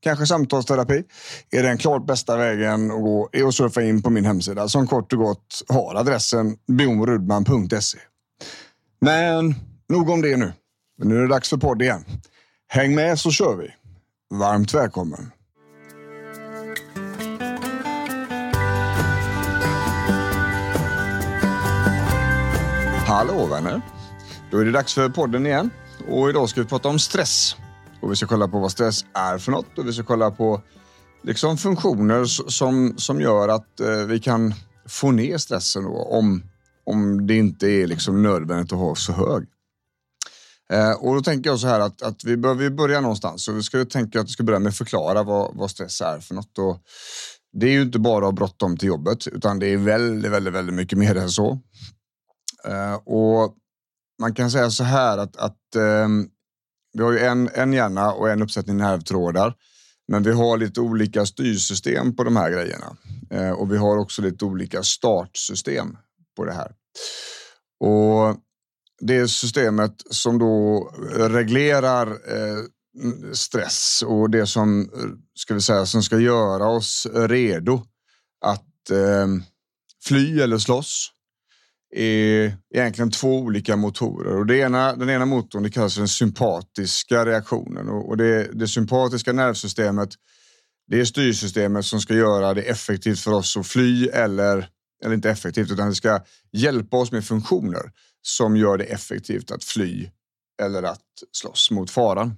kanske samtalsterapi är den klart bästa vägen att gå är att surfa in på min hemsida som kort och gott har adressen bjornrudman.se. Men nog om det nu. Nu är det dags för podd igen. Häng med så kör vi. Varmt välkommen. Hallå vänner! Då är det dags för podden igen och idag ska vi prata om stress. Och vi ska kolla på vad stress är för något och vi ska kolla på liksom funktioner som, som gör att eh, vi kan få ner stressen då, om, om det inte är liksom nödvändigt att ha så hög. Eh, och då tänker jag så här att, att vi behöver börja någonstans och vi ska tänka att vi ska börja med att förklara vad, vad stress är för något. Och det är ju inte bara att ha bråttom till jobbet utan det är väldigt, väldigt, väldigt mycket mer än så. Eh, och man kan säga så här att, att ehm, vi har ju en, en hjärna och en uppsättning nervtrådar. Men vi har lite olika styrsystem på de här grejerna. Eh, och vi har också lite olika startsystem på det här. Och det systemet som då reglerar eh, stress och det som ska vi säga som ska göra oss redo att eh, fly eller slåss är egentligen två olika motorer. Och det ena, den ena motorn det kallas för den sympatiska reaktionen. Och det, det sympatiska nervsystemet det är styrsystemet som ska göra det effektivt för oss att fly eller, eller inte effektivt, utan det ska hjälpa oss med funktioner som gör det effektivt att fly eller att slåss mot faran.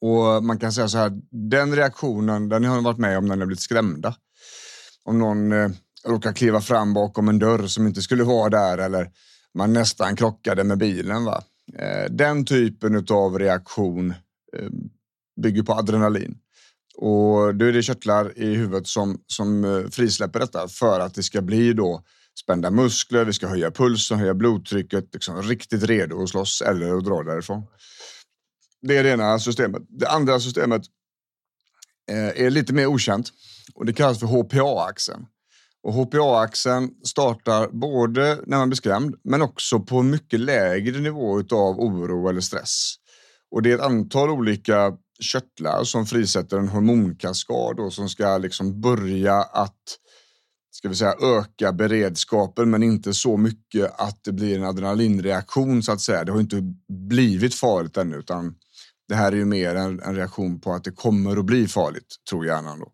Och man kan säga så här, den reaktionen, den har varit med om när ni har blivit skrämda. Om någon eh, råkade kliva fram bakom en dörr som inte skulle vara där eller man nästan krockade med bilen. Va? Eh, den typen av reaktion eh, bygger på adrenalin. Och då är det körtlar i huvudet som, som eh, frisläpper detta för att det ska bli då spända muskler, vi ska höja pulsen, höja blodtrycket, liksom riktigt redo att slåss eller att dra därifrån. Det är det ena systemet. Det andra systemet är lite mer okänt och det kallas för HPA-axeln. Och HPA-axeln startar både när man blir skrämd men också på en mycket lägre nivå av oro eller stress. Och det är ett antal olika körtlar som frisätter en hormonkaskad och som ska liksom börja att ska vi säga, öka beredskapen men inte så mycket att det blir en adrenalinreaktion så att säga. Det har inte blivit farligt ännu utan det här är ju mer en, en reaktion på att det kommer att bli farligt, tror hjärnan. Då.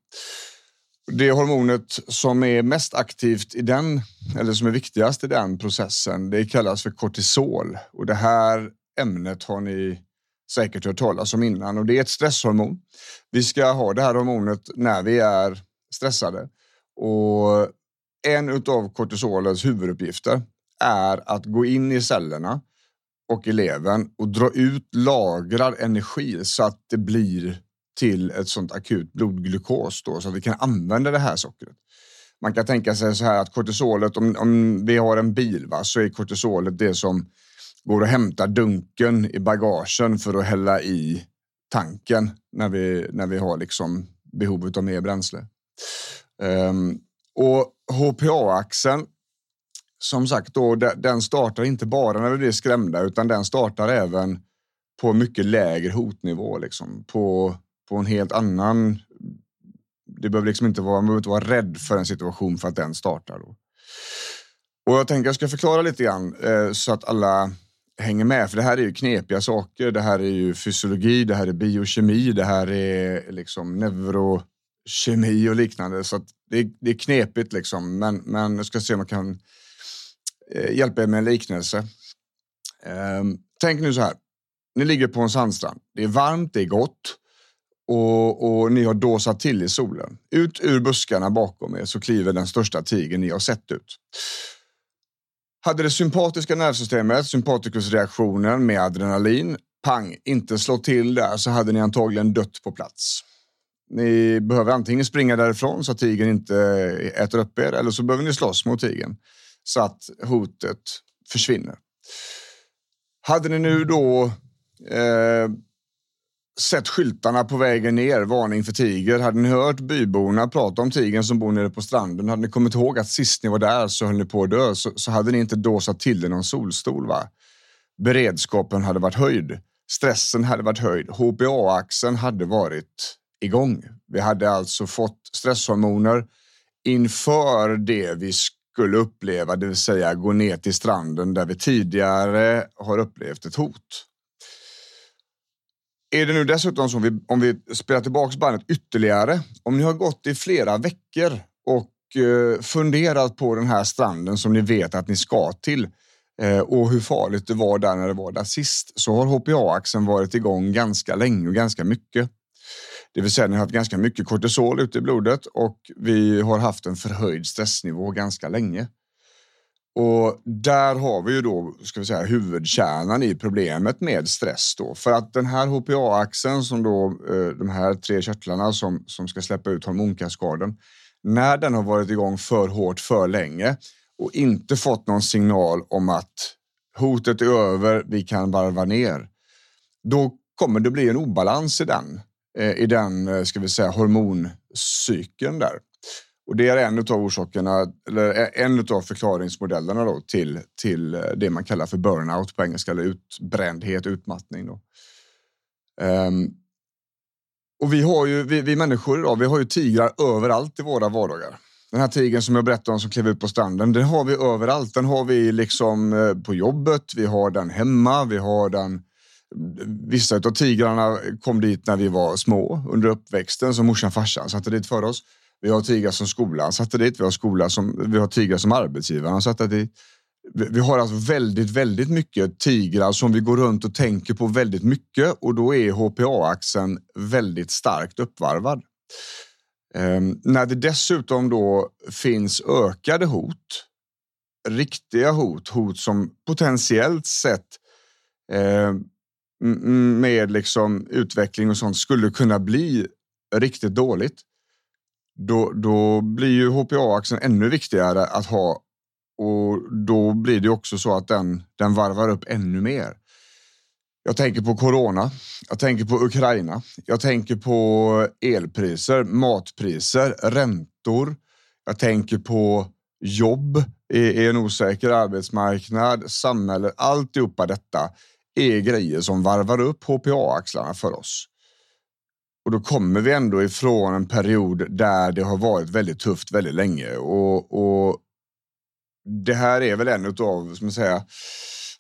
Det hormonet som är mest aktivt i den, eller som är viktigast i den processen, det kallas för kortisol. Och det här ämnet har ni säkert hört talas om innan och det är ett stresshormon. Vi ska ha det här hormonet när vi är stressade och en av kortisolens huvuduppgifter är att gå in i cellerna och i levern och dra ut lagrad energi så att det blir till ett sånt akut blodglukos då, så att vi kan använda det här sockret. Man kan tänka sig så här att kortisolet, om, om vi har en bil, va, så är kortisolet det som går att hämta dunken i bagagen för att hälla i tanken när vi, när vi har liksom behov av mer bränsle. Um, och HPA-axeln, som sagt, då, den startar inte bara när vi blir skrämda utan den startar även på mycket lägre hotnivå. Liksom, på på en helt annan... Det behöver liksom inte vara, man behöver inte vara rädd för en situation för att den startar. Då. Och jag tänker jag ska förklara lite grann eh, så att alla, hänger med. För det här är ju knepiga saker. Det här är ju fysiologi, det här är biokemi, det här är liksom neurokemi och liknande. Så det är, det, är, knepigt liksom. Men, men jag ska se om jag kan eh, hjälpa er med en liknelse. Eh, tänk nu så här. Ni ligger på en sandstrand. Det är varmt, det är gott och, och ni har dåsat till i solen. Ut ur buskarna bakom er så kliver den största tigern ni har sett ut. Hade det sympatiska nervsystemet, sympatikusreaktionen med adrenalin, pang, inte slått till där så hade ni antagligen dött på plats. Ni behöver antingen springa därifrån så att tigern inte äter upp er eller så behöver ni slåss mot tigern så att hotet försvinner. Hade ni nu då eh, sett skyltarna på vägen ner, varning för tiger. Hade ni hört byborna prata om tigern som bor nere på stranden, hade ni kommit ihåg att sist ni var där så höll ni på att dö, så, så hade ni inte dåsat till er någon solstol. Va? Beredskapen hade varit höjd. Stressen hade varit höjd. HPA-axeln hade varit igång. Vi hade alltså fått stresshormoner inför det vi skulle uppleva, det vill säga gå ner till stranden där vi tidigare har upplevt ett hot. Är det nu dessutom så, om vi, om vi spelar tillbaka bandet ytterligare, om ni har gått i flera veckor och eh, funderat på den här stranden som ni vet att ni ska till eh, och hur farligt det var där när det var där sist, så har HPA-axeln varit igång ganska länge och ganska mycket. Det vill säga, ni har haft ganska mycket kortisol ute i blodet och vi har haft en förhöjd stressnivå ganska länge. Och där har vi ju då, ska vi säga, huvudkärnan i problemet med stress då. För att den här HPA-axeln som då, eh, de här tre körtlarna som, som ska släppa ut hormonkaskaden, när den har varit igång för hårt för länge och inte fått någon signal om att hotet är över, vi kan varva ner. Då kommer det bli en obalans i den, eh, i den, eh, ska vi säga, hormoncykeln där. Och det är en av orsakerna, eller en av förklaringsmodellerna då till, till eh, det man kallar för burnout på engelska, eller utbrändhet, utmattning. Då. Um, och vi har ju, vi, vi, människor idag, vi har ju tigrar överallt i våra vardagar. Den här tigern som jag berättade om som klev ut på stranden, den har vi överallt. Den har vi liksom eh, på jobbet, vi har den hemma, vi har den Vissa av tigrarna kom dit när vi var små under uppväxten som morsan och farsan satte dit för oss. Vi har tigrar som skolan satte dit. Vi har, skola som, vi har tigrar som arbetsgivaren satte dit. Vi har alltså väldigt, väldigt mycket tigrar som vi går runt och tänker på väldigt mycket och då är HPA-axeln väldigt starkt uppvarvad. Ehm, när det dessutom då finns ökade hot, riktiga hot, hot som potentiellt sett eh, med liksom utveckling och sånt skulle kunna bli riktigt dåligt då, då blir ju HPA-axeln ännu viktigare att ha och då blir det också så att den, den varvar upp ännu mer. Jag tänker på corona. Jag tänker på Ukraina. Jag tänker på elpriser, matpriser, räntor. Jag tänker på jobb i en osäker arbetsmarknad, samhälle. Alltihopa detta är grejer som varvar upp HPA-axlarna för oss. Och då kommer vi ändå ifrån en period där det har varit väldigt tufft väldigt länge. Och, och det här är väl en av som säga,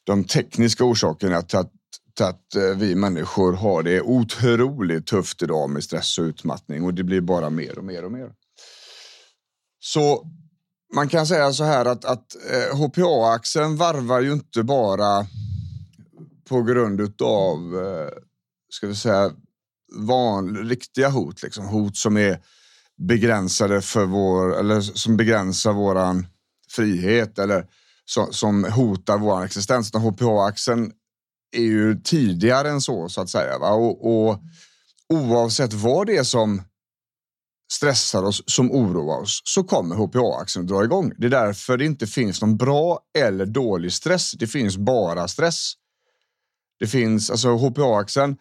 de tekniska orsakerna till att, till att eh, vi människor har det otroligt tufft idag med stress och utmattning och det blir bara mer och mer och mer. Så man kan säga så här att, att eh, HPA-axeln varvar ju inte bara på grund av, eh, ska vi säga, van, riktiga hot, liksom. hot som är begränsade för vår, eller som begränsar våran frihet eller som, som hotar vår existens. HPA-axeln är ju tidigare än så, så att säga. Va? Och, och oavsett vad det är som stressar oss, som oroar oss, så kommer HPA-axeln att dra igång. Det är därför det inte finns någon bra eller dålig stress. Det finns bara stress. Det finns alltså HPA-axeln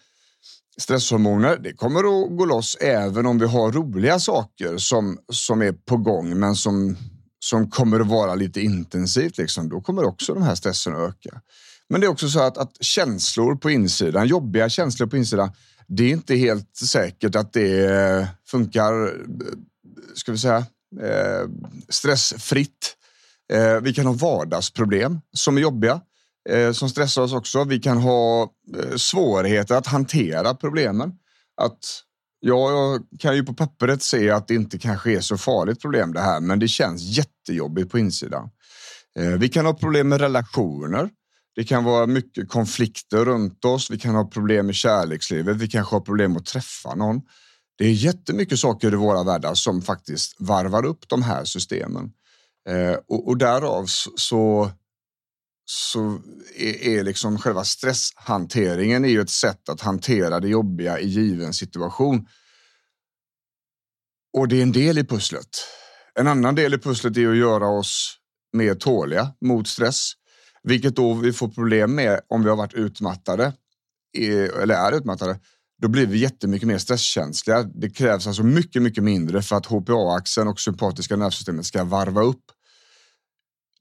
stresshormoner, det kommer att gå loss även om vi har roliga saker som, som är på gång, men som, som kommer att vara lite intensivt. Liksom. Då kommer också de här stressen att öka. Men det är också så att, att känslor på insidan, jobbiga känslor på insidan, det är inte helt säkert att det funkar, ska vi säga, eh, stressfritt. Eh, vi kan ha vardagsproblem som är jobbiga eh, som stressar oss också. Vi kan ha eh, svårigheter att hantera problemen. Att ja, jag kan ju på pappret se att det inte kanske är så farligt problem det här, men det känns jättejobbigt på insidan. Eh, vi kan ha problem med relationer. Det kan vara mycket konflikter runt oss. Vi kan ha problem med kärlekslivet. Vi kanske har problem att träffa någon. Det är jättemycket saker i våra världar som faktiskt varvar upp de här systemen. Eh, och, och därav så, så är, är liksom själva stresshanteringen är ju ett sätt att hantera det jobbiga i given situation. Och det är en del i pusslet. En annan del i pusslet är att göra oss mer tåliga mot stress, vilket då vi får problem med om vi har varit utmattade eller är utmattade. Då blir vi jättemycket mer stresskänsliga. Det krävs alltså mycket, mycket mindre för att HPA-axeln och sympatiska nervsystemet ska varva upp.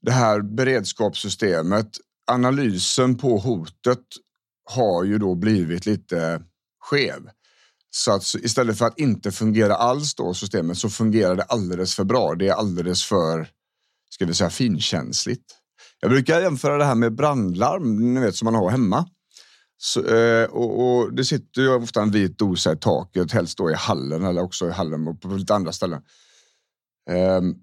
Det här beredskapssystemet, analysen på hotet har ju då blivit lite skev. Så att istället för att inte fungera alls då systemet så fungerar det alldeles för bra. Det är alldeles för ska vi säga, finkänsligt. Jag brukar jämföra det här med brandlarm, ni vet som man har hemma. Så, eh, och, och, Det sitter ju ofta en vit dosa i taket, helst då i hallen eller också i hallen och på lite andra ställen. Ehm,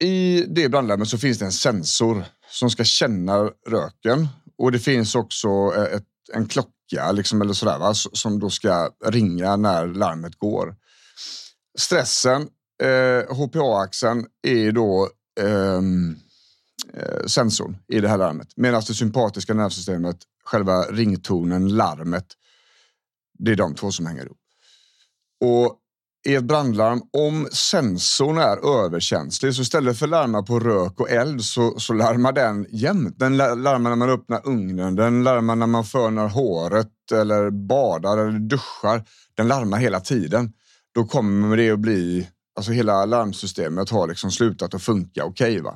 i det brandlarmet så finns det en sensor som ska känna röken och det finns också eh, ett, en klocka liksom, eller sådär, va, som då ska ringa när larmet går. Stressen, eh, HPA-axeln, är då ehm, eh, sensorn i det här larmet. Medan det sympatiska nervsystemet, själva ringtonen, larmet, det är de två som hänger ihop. Och i ett brandlarm, om sensorn är överkänslig, så istället för att larma på rök och eld så, så larmar den jämt. Den larmar när man öppnar ugnen, den larmar när man fönar håret eller badar eller duschar. Den larmar hela tiden. Då kommer det att bli Alltså hela larmsystemet har liksom slutat att funka okej. Okay,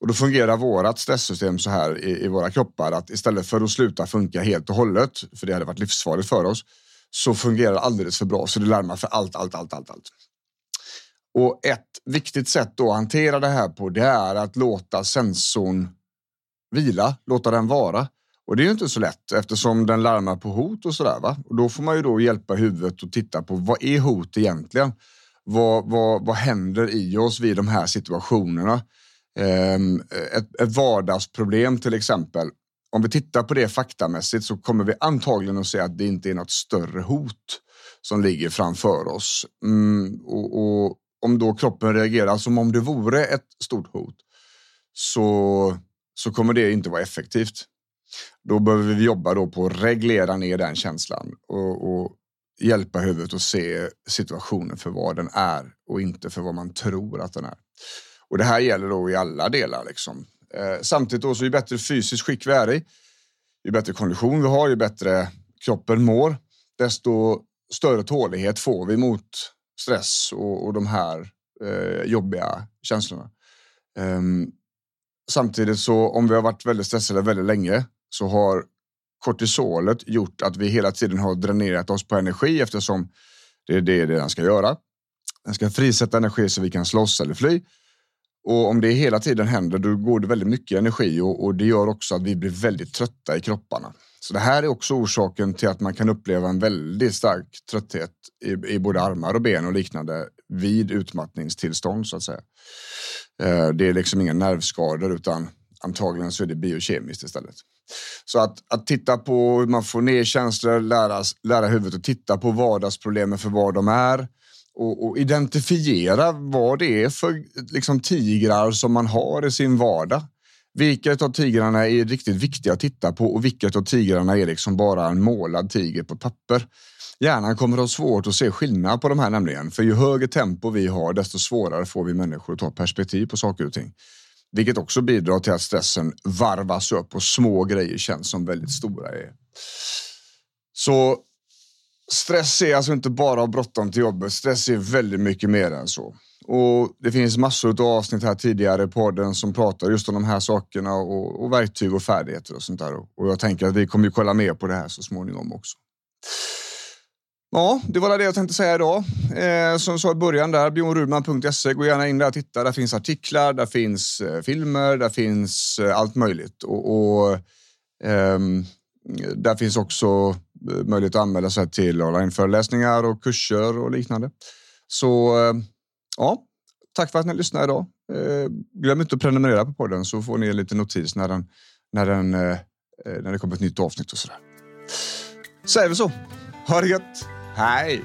och då fungerar vårt stresssystem så här i, i, våra kroppar att istället för att sluta funka helt och hållet, för det hade varit livsfarligt för oss, så fungerar det alldeles för bra. Så det larmar för allt, allt, allt, allt, allt. Och ett viktigt sätt då att hantera det här på, det är att låta sensorn vila, låta den vara. Och det är ju inte så lätt eftersom den larmar på hot och sådär. Va? Och då får man ju då hjälpa huvudet och titta på vad är hot egentligen? Vad, vad, vad händer i oss vid de här situationerna? Ehm, ett, ett vardagsproblem till exempel. Om vi tittar på det faktamässigt så kommer vi antagligen att se att det inte är något större hot som ligger framför oss. Mm, och, och, om då kroppen reagerar som om det vore ett stort hot så, så kommer det inte vara effektivt. Då behöver vi jobba då på att reglera ner den känslan och, och hjälpa huvudet att se situationen för vad den är och inte för vad man tror att den är. Och det här gäller då i alla delar. Liksom. Eh, samtidigt då, så ju bättre fysiskt skick vi är i, ju bättre kondition vi har, ju bättre kroppen mår, desto större tålighet får vi mot stress och, och de här eh, jobbiga känslorna. Um, samtidigt så om vi har varit väldigt stressade väldigt länge så har kortisolet gjort att vi hela tiden har dränerat oss på energi eftersom det är det den ska göra. Den ska frisätta energi så vi kan slåss eller fly. Och om det hela tiden händer, då går det väldigt mycket energi och, och, det gör också att vi blir väldigt trötta i kropparna. Så det här är också orsaken till att man kan uppleva en väldigt stark trötthet i, i både armar och ben och liknande vid utmattningstillstånd så att säga. Eh, det är liksom inga nervskador utan antagligen så är det biokemiskt istället. Så att, att titta på hur man får ner känslor, lära, lära huvudet att titta på vardagsproblemen för vad de är och, och identifiera vad det är för liksom, tigrar som man har i sin vardag. Vilket av tigrarna är riktigt viktiga att titta på och vilket av tigrarna är liksom bara en målad tiger på papper. Hjärnan kommer att ha svårt att se skillnad på de här nämligen, för ju högre tempo vi har, desto svårare får vi människor att ta perspektiv på saker och ting. Vilket också bidrar till att stressen varvas upp och små grejer känns som väldigt stora. Är. Så stress är alltså inte bara bråttom till jobbet. Stress är väldigt mycket mer än så. Och Det finns massor av avsnitt här tidigare i podden som pratar just om de här sakerna och, och verktyg och färdigheter och sånt där. Och jag tänker att vi kommer ju kolla mer på det här så småningom också. Ja, det var det jag tänkte säga idag. Eh, som jag sa i början där, bjornrudman.se. Gå gärna in där och titta. Där finns artiklar, där finns eh, filmer, där finns eh, allt möjligt. Och, och ehm, där finns också Eh, möjlighet att anmäla sig till onlineföreläsningar och kurser och liknande. Så eh, ja, tack för att ni lyssnade idag. Eh, glöm inte att prenumerera på podden så får ni en liten notis när, den, när, den, när det kommer ett nytt avsnitt och sådär. Säger vi så. Ha det gött! Hej!